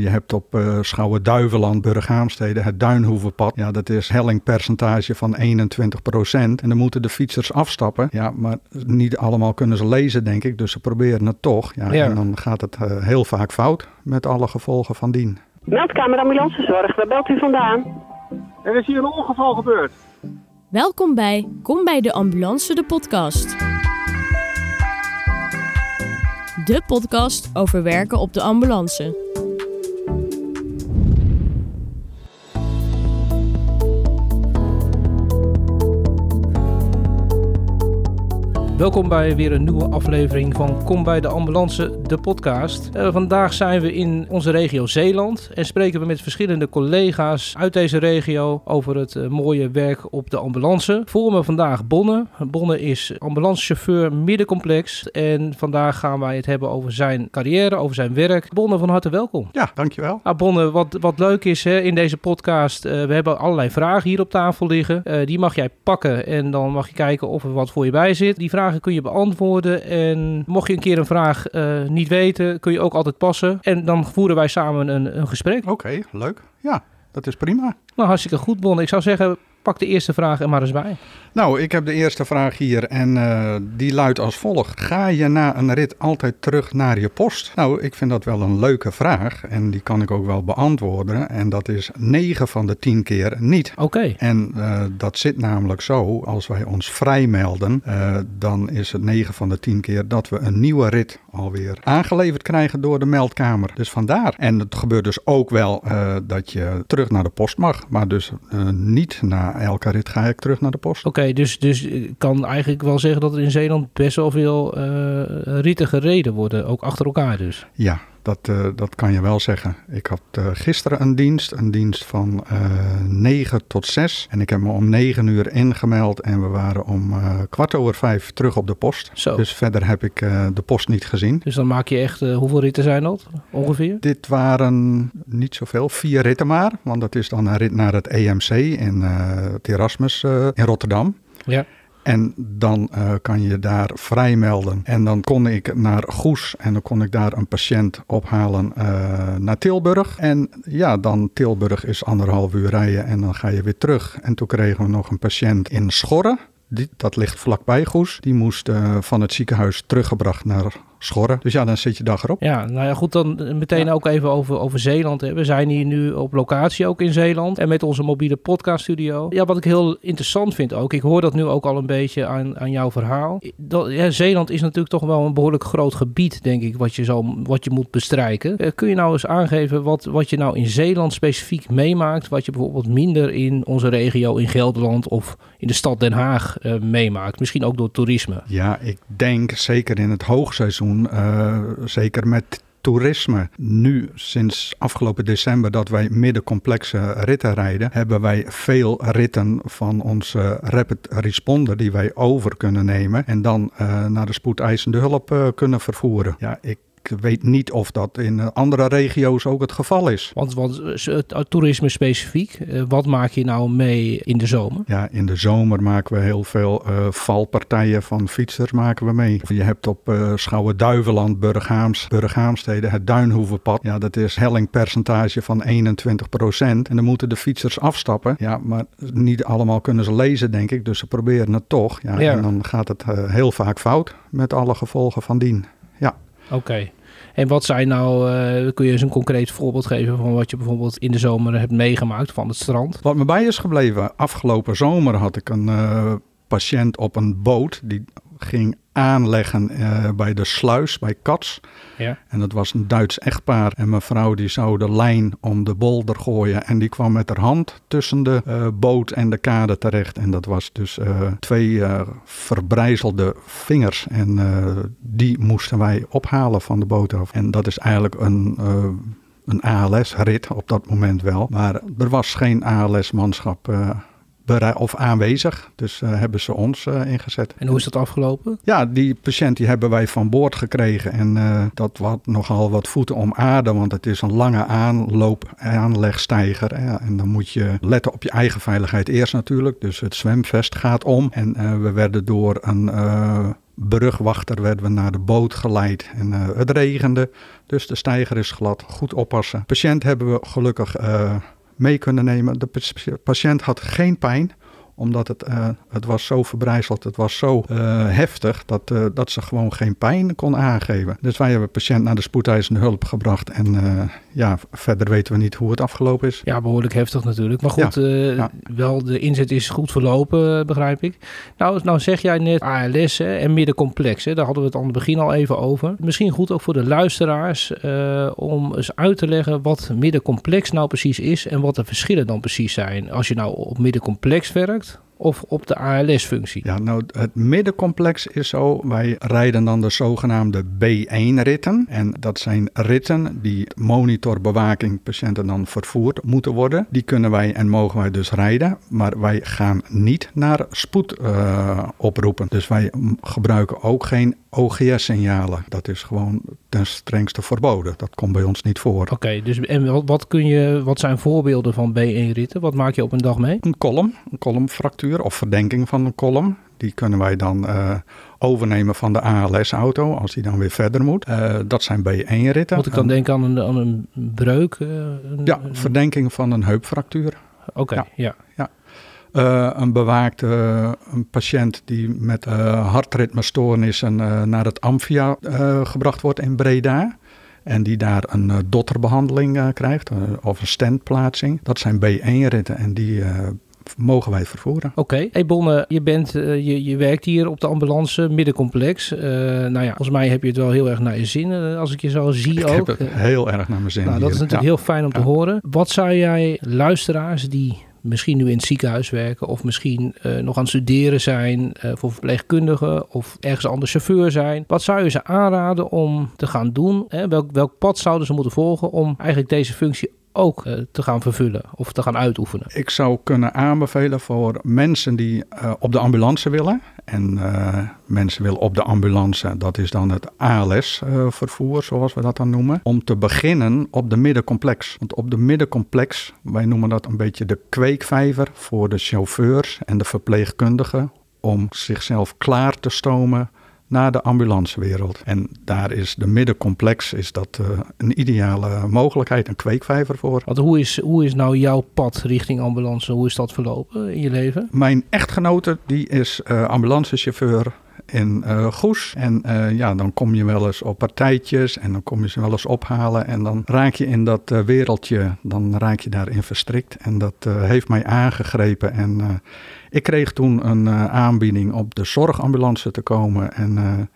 Je hebt op uh, Schouwen-Duiveland, Burghaamstede, het Duinhoevenpad. Ja, dat is hellingpercentage van 21 procent. En dan moeten de fietsers afstappen. Ja, maar niet allemaal kunnen ze lezen, denk ik. Dus ze proberen het toch. Ja, En dan gaat het uh, heel vaak fout met alle gevolgen van dien. Meldkamer Ambulancezorg, waar belt u vandaan? Er is hier een ongeval gebeurd. Welkom bij Kom bij de Ambulance, de podcast. De podcast over werken op de ambulance. Welkom bij weer een nieuwe aflevering van Kom bij de Ambulance, de podcast. Uh, vandaag zijn we in onze regio Zeeland en spreken we met verschillende collega's uit deze regio over het uh, mooie werk op de ambulance. Voor me vandaag Bonne. Bonne is ambulancechauffeur middencomplex en vandaag gaan wij het hebben over zijn carrière, over zijn werk. Bonne, van harte welkom. Ja, dankjewel. Ah, Bonne, wat, wat leuk is hè, in deze podcast, uh, we hebben allerlei vragen hier op tafel liggen. die mag jij pakken en dan mag je kijken of er wat voor je bij zit. Die vragen kun je beantwoorden. En mocht je een keer een vraag uh, niet weten, kun je ook altijd passen. En dan voeren wij samen een, een gesprek. Oké, okay, leuk. Ja, dat is prima. Nou, hartstikke goed, Bon. Ik zou zeggen, pak de eerste vraag er maar eens bij. Nou, ik heb de eerste vraag hier en uh, die luidt als volgt. Ga je na een rit altijd terug naar je post? Nou, ik vind dat wel een leuke vraag en die kan ik ook wel beantwoorden. En dat is 9 van de 10 keer niet. Oké. Okay. En uh, dat zit namelijk zo, als wij ons vrijmelden, uh, dan is het 9 van de 10 keer dat we een nieuwe rit alweer aangeleverd krijgen door de meldkamer. Dus vandaar. En het gebeurt dus ook wel dat je terug naar de post mag, maar dus niet na elke rit ga ik terug naar de post. Oké, okay, dus, dus ik kan eigenlijk wel zeggen dat er in Zeeland best wel veel uh, ritten gereden worden, ook achter elkaar dus. Ja, dat, uh, dat kan je wel zeggen. Ik had uh, gisteren een dienst, een dienst van uh, 9 tot 6. En ik heb me om 9 uur ingemeld en we waren om kwart over 5 terug op de post. Zo. Dus verder heb ik de post niet gezien. Dus dan maak je echt, hoeveel ritten zijn dat ongeveer? Dit waren niet zoveel, vier ritten maar. Want dat is dan een rit naar het EMC in het Erasmus in Rotterdam. Ja. En dan uh, kan je daar vrijmelden. En dan kon ik naar Goes en dan kon ik daar een patiënt ophalen uh, naar Tilburg. En ja, dan Tilburg is anderhalf uur rijden en dan ga je weer terug. En toen kregen we nog een patiënt in Schorren. Die, dat ligt vlakbij Goes. Die moest uh, van het ziekenhuis teruggebracht naar Schorren. Dus ja, dan zit je dag erop. Ja, nou ja, goed, dan meteen ja. ook even over, over Zeeland. Hè. We zijn hier nu op locatie ook in Zeeland. En met onze mobiele podcaststudio. Ja, wat ik heel interessant vind ook. Ik hoor dat nu ook al een beetje aan, aan jouw verhaal. Dat, ja, Zeeland is natuurlijk toch wel een behoorlijk groot gebied, denk ik, wat je, zo, wat je moet bestrijken. Uh, kun je nou eens aangeven wat, wat je nou in Zeeland specifiek meemaakt? Wat je bijvoorbeeld minder in onze regio, in Gelderland of in de stad Den Haag uh, meemaakt? Misschien ook door toerisme. Ja, ik denk zeker in het hoogseizoen uh, zeker met toerisme. Nu, sinds afgelopen december, dat wij middencomplexe ritten rijden, hebben wij veel ritten van onze rapid responder die wij over kunnen nemen en dan uh, naar de spoedeisende hulp uh, kunnen vervoeren. Ja, ik ik weet niet of dat in andere regio's ook het geval is. Want, want toerisme specifiek, wat maak je nou mee in de zomer? Ja, in de zomer maken we heel veel uh, valpartijen van fietsers maken we mee. Je hebt op uh, Schouwen-Duiveland, Burghaams, Burghaamstede, het Duinhoevenpad. Ja, dat is hellingpercentage van 21 procent. En dan moeten de fietsers afstappen. Ja, maar niet allemaal kunnen ze lezen, denk ik. Dus ze proberen het toch. Ja, ja. En dan gaat het uh, heel vaak fout met alle gevolgen van dien. Ja. Oké. Okay. En wat zijn nou, uh, kun je eens een concreet voorbeeld geven van wat je bijvoorbeeld in de zomer hebt meegemaakt van het strand? Wat me bij is gebleven, afgelopen zomer had ik een uh, patiënt op een boot die ging aanleggen uh, bij de sluis bij Kats. Ja. En dat was een Duits echtpaar. En mevrouw die zou de lijn om de bolder gooien. En die kwam met haar hand tussen de uh, boot en de kade terecht. En dat was dus uh, twee verbrijzelde vingers. En die moesten wij ophalen van de boot af. En dat is eigenlijk een een ALS-rit op dat moment wel. Maar er was geen ALS-manschap uh, of aanwezig. Dus uh, hebben ze ons uh, ingezet. En hoe is dat afgelopen? Ja, die patiënt die hebben wij van boord gekregen. En uh, dat had nogal wat voeten om aarde, want het is een lange aanloop, aanlegstijger. En dan moet je letten op je eigen veiligheid eerst natuurlijk. Dus het zwemvest gaat om. En we werden door een brugwachter werden we naar de boot geleid. En uh, het regende, dus de steiger is glad. Goed oppassen. Patiënt hebben we gelukkig uh, mee kunnen nemen. De patiënt had geen pijn omdat het, uh, het was zo verbrijzeld, het was zo uh, heftig dat, uh, dat ze gewoon geen pijn kon aangeven. Dus wij hebben de patiënt naar de spoedeisende hulp gebracht. En ja, verder weten we niet hoe het afgelopen is. Ja, behoorlijk heftig natuurlijk. Maar goed, ja, ja. wel de inzet is goed verlopen, begrijp ik. Nou, nou zeg jij net ALS hè, en middencomplex. Hè, daar hadden we het aan het begin al even over. Misschien goed ook voor de luisteraars om eens uit te leggen wat middencomplex nou precies is en wat de verschillen dan precies zijn. Als je nou op middencomplex werkt of op de ALS-functie? Ja, nou, het middencomplex is zo. Wij rijden dan de zogenaamde B1-ritten. En dat zijn ritten die monitorbewaking patiënten dan vervoerd moeten worden. Die kunnen wij en mogen wij dus rijden. Maar wij gaan niet naar spoed uh, oproepen. Dus wij gebruiken ook geen OGS-signalen. Dat is gewoon ten strengste verboden. Dat komt bij ons niet voor. Oké, dus en wat, wat, kun je, wat zijn voorbeelden van B1-ritten? Wat maak je op een dag mee? Een kolom, een kolomfractuur of verdenking van een kolom. Die kunnen wij dan uh, overnemen van de ALS-auto als die dan weer verder moet. Uh, dat zijn B1-ritten. Moet ik dan denken aan een, aan een breuk? Uh, een, ja, verdenking van een heupfractuur. Oké, okay, ja. ja. Een bewaakte een patiënt die met hartritmestoornissen naar het Amphia gebracht wordt in Breda. En die daar een dotterbehandeling krijgt of een stentplaatsing. Dat zijn B1-ritten en die mogen wij vervoeren. Oké. Okay. Hey Bonne, je, bent, je, je werkt hier op de ambulance middencomplex. nou ja, volgens mij heb je het wel heel erg naar je zin als ik je zo zie ik ook. heb het heel erg naar mijn zin Nou, dat is natuurlijk ja. heel fijn om te ja. horen. Wat zou jij luisteraars die misschien nu in het ziekenhuis werken of misschien uh, nog aan het studeren zijn uh, voor verpleegkundigen of ergens anders chauffeur zijn. Wat zou je ze aanraden om te gaan doen? Hè? Welk, welk pad zouden ze moeten volgen om eigenlijk deze functie ook uh, te gaan vervullen of te gaan uitoefenen? Ik zou kunnen aanbevelen voor mensen die uh, op de ambulance willen. En uh, mensen willen op de ambulance, dat is dan het ALS-vervoer, zoals we dat dan noemen. Om te beginnen op de middencomplex. Want op de middencomplex, wij noemen dat een beetje de kweekvijver voor de chauffeurs en de verpleegkundigen. Om zichzelf klaar te stomen naar de ambulancewereld. En daar is de middencomplex is dat, uh, een ideale mogelijkheid, een kweekvijver voor. Want hoe is, hoe is nou jouw pad richting ambulance? Hoe is dat verlopen in je leven? Mijn echtgenote die is uh, ambulancechauffeur in uh, Goes. En uh, ja, dan kom je wel eens op partijtjes en dan kom je ze wel eens ophalen. En dan raak je in dat uh, wereldje, dan raak je daarin verstrikt. En dat heeft mij aangegrepen. En ik kreeg toen een aanbieding op de zorgambulance te komen. En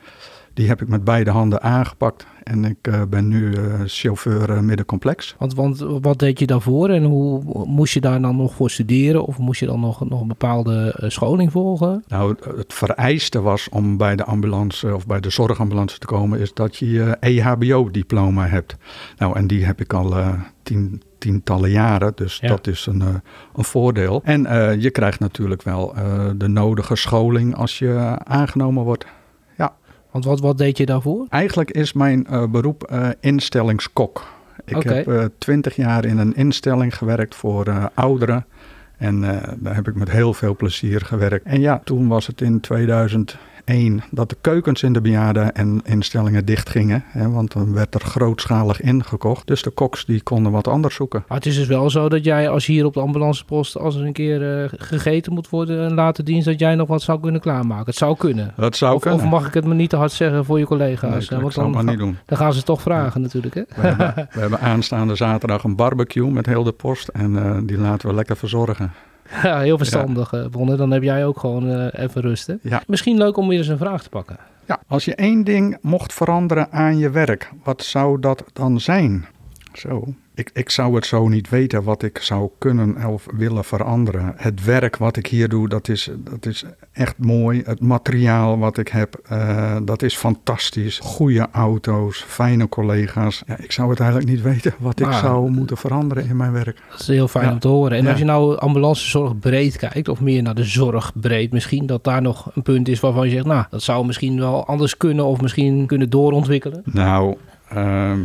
die heb ik met beide handen aangepakt. En ik uh, ben nu uh, chauffeur uh, middencomplex. Want, want wat deed je daarvoor en hoe moest je daar dan nog voor studeren? Of moest je dan nog, nog een bepaalde scholing volgen? Nou, het vereiste was om bij de ambulance of bij de zorgambulance te komen... is dat je je E EHBO-diploma hebt. Nou, en die heb ik al tien, tientallen jaren. Dus ja. dat is een, uh, een voordeel. En uh, je krijgt natuurlijk wel uh, de nodige scholing als je aangenomen wordt. Want wat, wat deed je daarvoor? Eigenlijk is mijn beroep instellingskok. Ik heb twintig jaar in een instelling gewerkt voor ouderen. En daar heb ik met heel veel plezier gewerkt. En ja, toen was het in 2000 Eén, dat de keukens in de bejaarden en instellingen dichtgingen. Hè, want dan werd er grootschalig ingekocht. Dus de koks die konden wat anders zoeken. Maar het is dus wel zo dat jij als hier op de ambulancepost... als er een keer uh, gegeten moet worden een late dienst... dat jij nog wat zou kunnen klaarmaken. Het zou kunnen. Dat zou of, kunnen. Of mag ik het me niet te hard zeggen voor je collega's? Nee, ik, want het maar niet doen. Dan gaan ze toch vragen ja. natuurlijk. Hè? We, hebben, we hebben aanstaande zaterdag een barbecue met heel de post. En uh, die laten we lekker verzorgen. Ja, heel verstandig, ja. Bonne. Dan heb jij ook gewoon uh, even rust. Hè? Ja. Misschien leuk om weer eens een vraag te pakken. Ja, als je één ding mocht veranderen aan je werk, wat zou dat dan zijn? Zo. Ik, ik zou het zo niet weten wat ik zou kunnen of willen veranderen. Het werk wat ik hier doe, dat is, dat is echt mooi. Het materiaal wat ik heb, uh, dat is fantastisch. Goede auto's, fijne collega's. Ja, ik zou het eigenlijk niet weten wat ik Maar- zou moeten veranderen in mijn werk. Dat is heel fijn Ja. om te horen. En Ja. als je nou ambulancezorg breed kijkt, of meer naar de zorg breed misschien, dat daar nog een punt is waarvan je zegt, nou, dat zou misschien wel anders kunnen of misschien kunnen doorontwikkelen. Nou, ehm,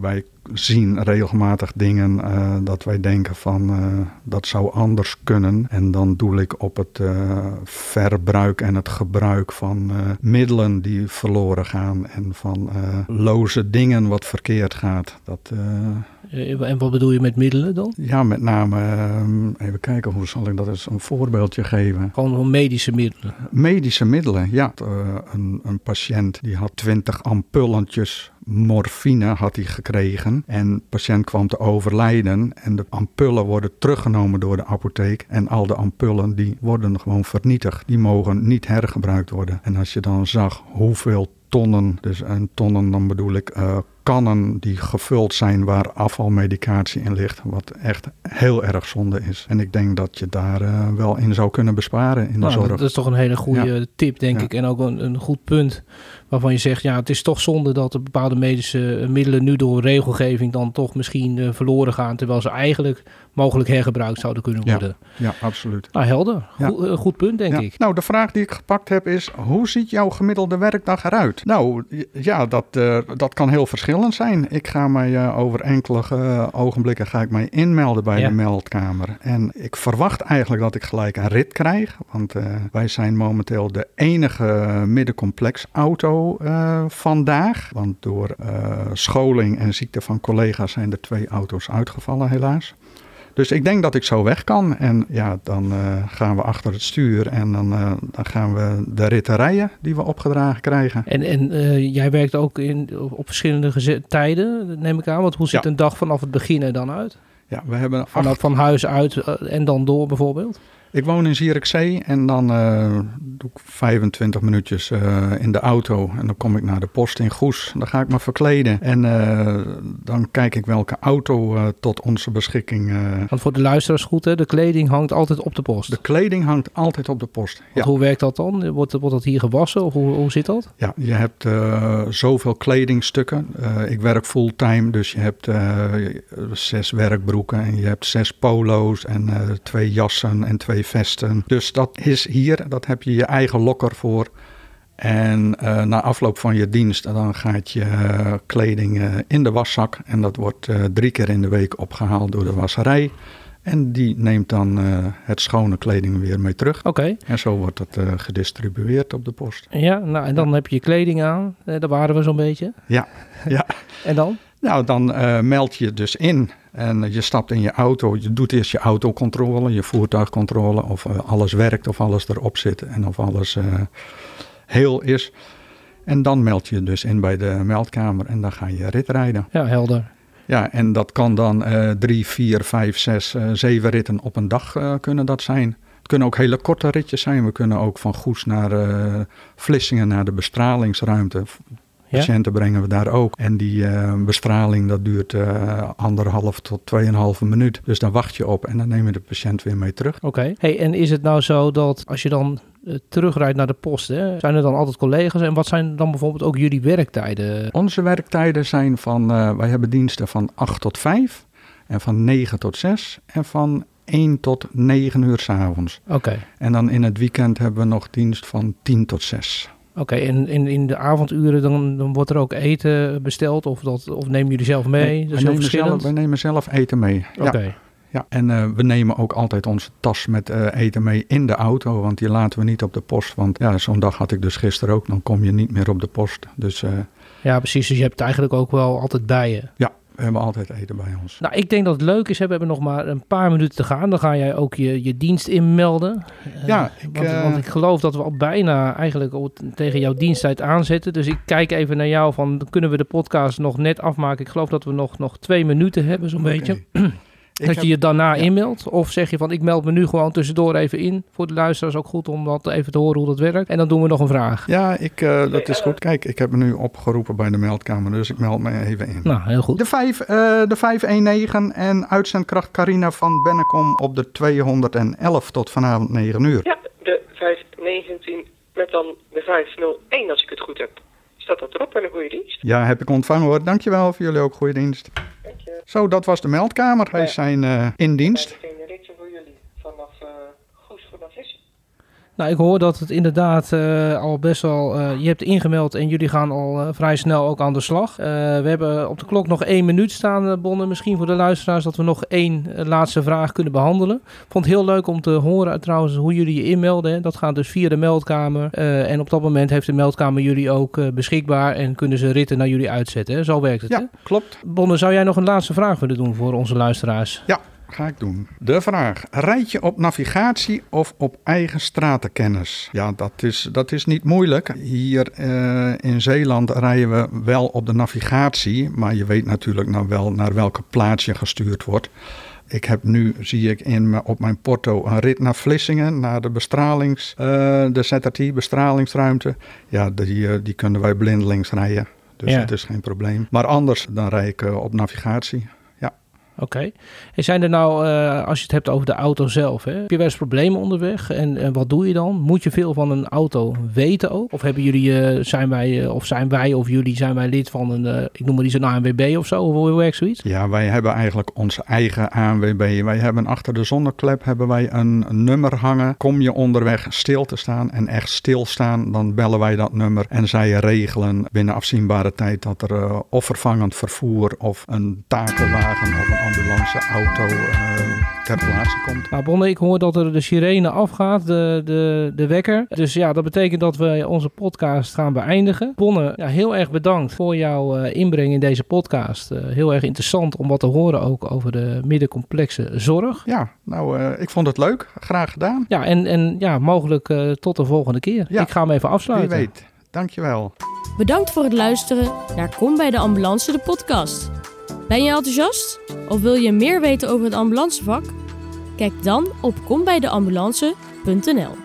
wij zien regelmatig dingen uh, dat wij denken van uh, dat zou anders kunnen. En dan doel ik op het uh, verbruik en het gebruik van middelen die verloren gaan en van loze dingen wat verkeerd gaat. Dat, en wat bedoel je met middelen dan? Ja, met name, even kijken, hoe zal ik dat eens een voorbeeldje geven? Gewoon medische middelen? Medische middelen, ja. een, een patiënt die had 20 ampullentjes morfine had hij gekregen. En de patiënt kwam te overlijden. En de ampullen worden teruggenomen door de apotheek. En al de ampullen die worden gewoon vernietigd. Die mogen niet hergebruikt worden. En als je dan zag hoeveel tonnen, dus een tonnen dan bedoel ik uh, kannen die gevuld zijn waar afvalmedicatie in ligt. Wat echt heel erg zonde is. En ik denk dat je daar uh, wel in zou kunnen besparen in de nou, zorg. Dat is toch een hele goede ja. tip, denk ja. ik. En ook een, een, goed punt waarvan je zegt, ja, het is toch zonde dat er bepaalde medische middelen nu door regelgeving dan toch misschien uh, verloren gaan. Terwijl ze eigenlijk mogelijk hergebruikt zouden kunnen worden. Ja, ja absoluut. Nou, helder. Goed, uh, goed punt, denk ik. Nou, de vraag die ik gepakt heb is, hoe ziet jouw gemiddelde werkdag eruit? Nou, ja, dat, dat kan heel verschillend zijn. Ik ga mij uh, over enkele uh, ogenblikken ga ik mij inmelden bij de meldkamer. En ik verwacht eigenlijk dat ik gelijk een rit krijg. Want wij zijn momenteel de enige middencomplex auto vandaag. Want door scholing en ziekte van collega's zijn er twee auto's uitgevallen helaas. Dus ik denk dat ik zo weg kan. En ja, dan uh, gaan we achter het stuur en dan, uh, dan gaan we de ritten rijden die we opgedragen krijgen. En, en uh, jij werkt ook in, op verschillende tijden, neem ik aan. Want hoe ziet Ja. een dag vanaf het begin er dan uit? Ja, we hebben acht, van huis uit en dan door bijvoorbeeld? Ik woon in Zierikzee en dan uh, doe ik 25 minuutjes uh, in de auto. En dan kom ik naar de post in Goes. Dan ga ik me verkleden. En uh, dan kijk ik welke auto tot onze beschikking. Want voor de luisteraars goed, hè? de kleding hangt altijd op de post. De kleding hangt altijd op de post. Ja, Hoe werkt dat dan? Wordt, wordt dat hier gewassen of hoe, hoe zit dat? ja je hebt zoveel kledingstukken. Ik werk fulltime, dus je hebt zes werkbroeken. En je hebt zes polo's en uh, twee jassen en twee vesten. Dus dat is hier, dat heb je je eigen lokker voor. En uh, na afloop van je dienst, dan gaat je uh, kleding uh, in de waszak. En dat wordt uh, drie keer in de week opgehaald door de wasserij. En die neemt dan uh, het schone kleding weer mee terug. Oké. En zo wordt het uh, gedistribueerd op de post. Ja, nou en dan heb je je kleding aan. Eh, daar waren we zo'n beetje. Ja, ja. En dan? Nou, dan uh, meld je dus in en je stapt in je auto. Je doet eerst je autocontrole, je voertuigcontrole. Of uh, alles werkt, of alles erop zit en of alles uh, heel is. En dan meld je dus in bij de meldkamer en dan ga je rit rijden. Ja, helder. Ja, en dat kan dan drie, vier, vijf, zes, zeven ritten op een dag kunnen dat zijn. Het kunnen ook hele korte ritjes zijn. We kunnen ook van Goes naar Vlissingen naar de bestralingsruimte. Patiënten brengen we daar ook. En die uh, bestraling dat duurt uh, anderhalf tot tweeënhalve minuut. Dus dan wacht je op en dan neem je de patiënt weer mee terug. Oké. Okay. Hey, en is het nou zo dat als je dan uh, terugrijdt naar de post, hè, zijn er dan altijd collega's? En wat zijn dan bijvoorbeeld ook jullie werktijden? Onze werktijden zijn van, uh, wij hebben diensten van 8 tot 5 en van 9 tot 6 en van 1 tot 9 uur s'avonds. Oké. Okay. En dan in het weekend hebben we nog dienst van 10 tot 6. Oké, okay, en in, in de avonduren dan, dan wordt er ook eten besteld of, dat, of nemen jullie zelf mee? Nee, dat wij, nemen zelf, wij nemen zelf eten mee. Oké. Okay. Ja. Ja, en uh, we nemen ook altijd onze tas met uh, eten mee in de auto, want die laten we niet op de post. Want ja, zo'n dag had ik dus gisteren ook, dan kom je niet meer op de post. Dus, uh, ja, precies. Dus je hebt het eigenlijk ook wel altijd bij je. Ja, we hebben altijd eten bij ons. Nou, ik denk dat het leuk is. Hè? We hebben nog maar een paar minuten te gaan. Dan ga jij ook je, je dienst inmelden. Ja, ik, want, uh... want, ik geloof dat we al bijna eigenlijk tegen jouw diensttijd aanzetten. Dus ik kijk even naar jou van, kunnen we de podcast nog net afmaken? Ik geloof dat we nog, nog twee minuten hebben, zo'n okay. beetje. Ik dat je je daarna ja. inmeldt? Of zeg je van ik meld me nu gewoon tussendoor even in? Voor de luisteraars ook goed om dat even te horen hoe dat werkt. En dan doen we nog een vraag. Ja, ik, uh, dat is goed. Kijk, ik heb me nu opgeroepen bij de meldkamer, dus ik meld me even in. Nou, heel goed. De, 5, uh, de 519 en uitzendkracht Carina van Bennekom op de 211 tot vanavond 9 uur. Ja, de 519 met dan de 501 als ik het goed heb. Staat dat erop en een goede dienst? Ja, heb ik ontvangen hoor. Dankjewel voor jullie ook goede dienst. Zo, dat was de meldkamer. Wij zijn uh, in dienst. voor jullie vanaf uh, Goes vanaf Vissen. Nou, ik hoor dat het inderdaad eh, al best wel. eh, je hebt ingemeld en jullie gaan al eh, vrij snel ook aan de slag. We hebben op de klok nog één minuut staan, Bonne. Misschien voor de luisteraars dat we nog één laatste vraag kunnen behandelen. Ik vond het heel leuk om te horen trouwens hoe jullie je inmelden. hè. Dat gaat dus via de meldkamer. En op dat moment heeft de meldkamer jullie ook beschikbaar en kunnen ze ritten naar jullie uitzetten. Hè? Zo werkt het. Hè? Ja, klopt. Bonne, zou jij nog een laatste vraag willen doen voor onze luisteraars? Ga ik doen. De vraag: rijd je op navigatie of op eigen stratenkennis? Ja, dat is, dat is niet moeilijk. Hier eh, in Zeeland rijden we wel op de navigatie, maar je weet natuurlijk nou wel naar welke plaats je gestuurd wordt. Ik heb nu, zie ik in, op mijn porto, een rit naar Vlissingen, naar de bestralings, eh, de ZRT, bestralingsruimte. Ja, die, eh, die kunnen wij blindelings rijden. Dus Ja. dat is geen probleem. Maar anders, dan rijd ik op navigatie. Oké. En zijn er nou, eh, als je het hebt over de auto zelf, hè, heb je wel eens problemen onderweg? En, wat doe je dan? Moet je veel van een auto weten ook? Of hebben jullie, eh, zijn wij, eh, of zijn wij of jullie, zijn wij lid van een, ik noem maar iets een ANWB of zo? Of hoe werkt zoiets? Ja, wij hebben eigenlijk onze eigen ANWB. Wij hebben achter de zonneklep hebben wij een, nummer hangen. Kom je onderweg stil te staan en echt stilstaan, dan bellen wij dat nummer. En zij regelen binnen afzienbare tijd dat er of vervangend vervoer of een takelwagen of een ambulanceauto eh, ter plaatse komt. Nou, Bonne, ik hoor dat er de sirene afgaat, de, de, de wekker. Dus ja, dat betekent dat we onze podcast gaan beëindigen. Bonne, ja, heel erg bedankt voor jouw eh, inbreng in deze podcast. Eh, heel erg interessant om wat te horen ook over de middencomplexe zorg. Ja, nou, eh, ik vond het leuk. Graag gedaan. Ja, en, en ja, mogelijk eh, tot de volgende keer. Ja. Ik ga hem even Wie afsluiten. weet. Dankjewel. Bedankt voor het luisteren naar Kom bij de Ambulance, de podcast. Ben je enthousiast? Of wil je meer weten over het ambulancevak? Kijk dan op kombijdeambulance.nl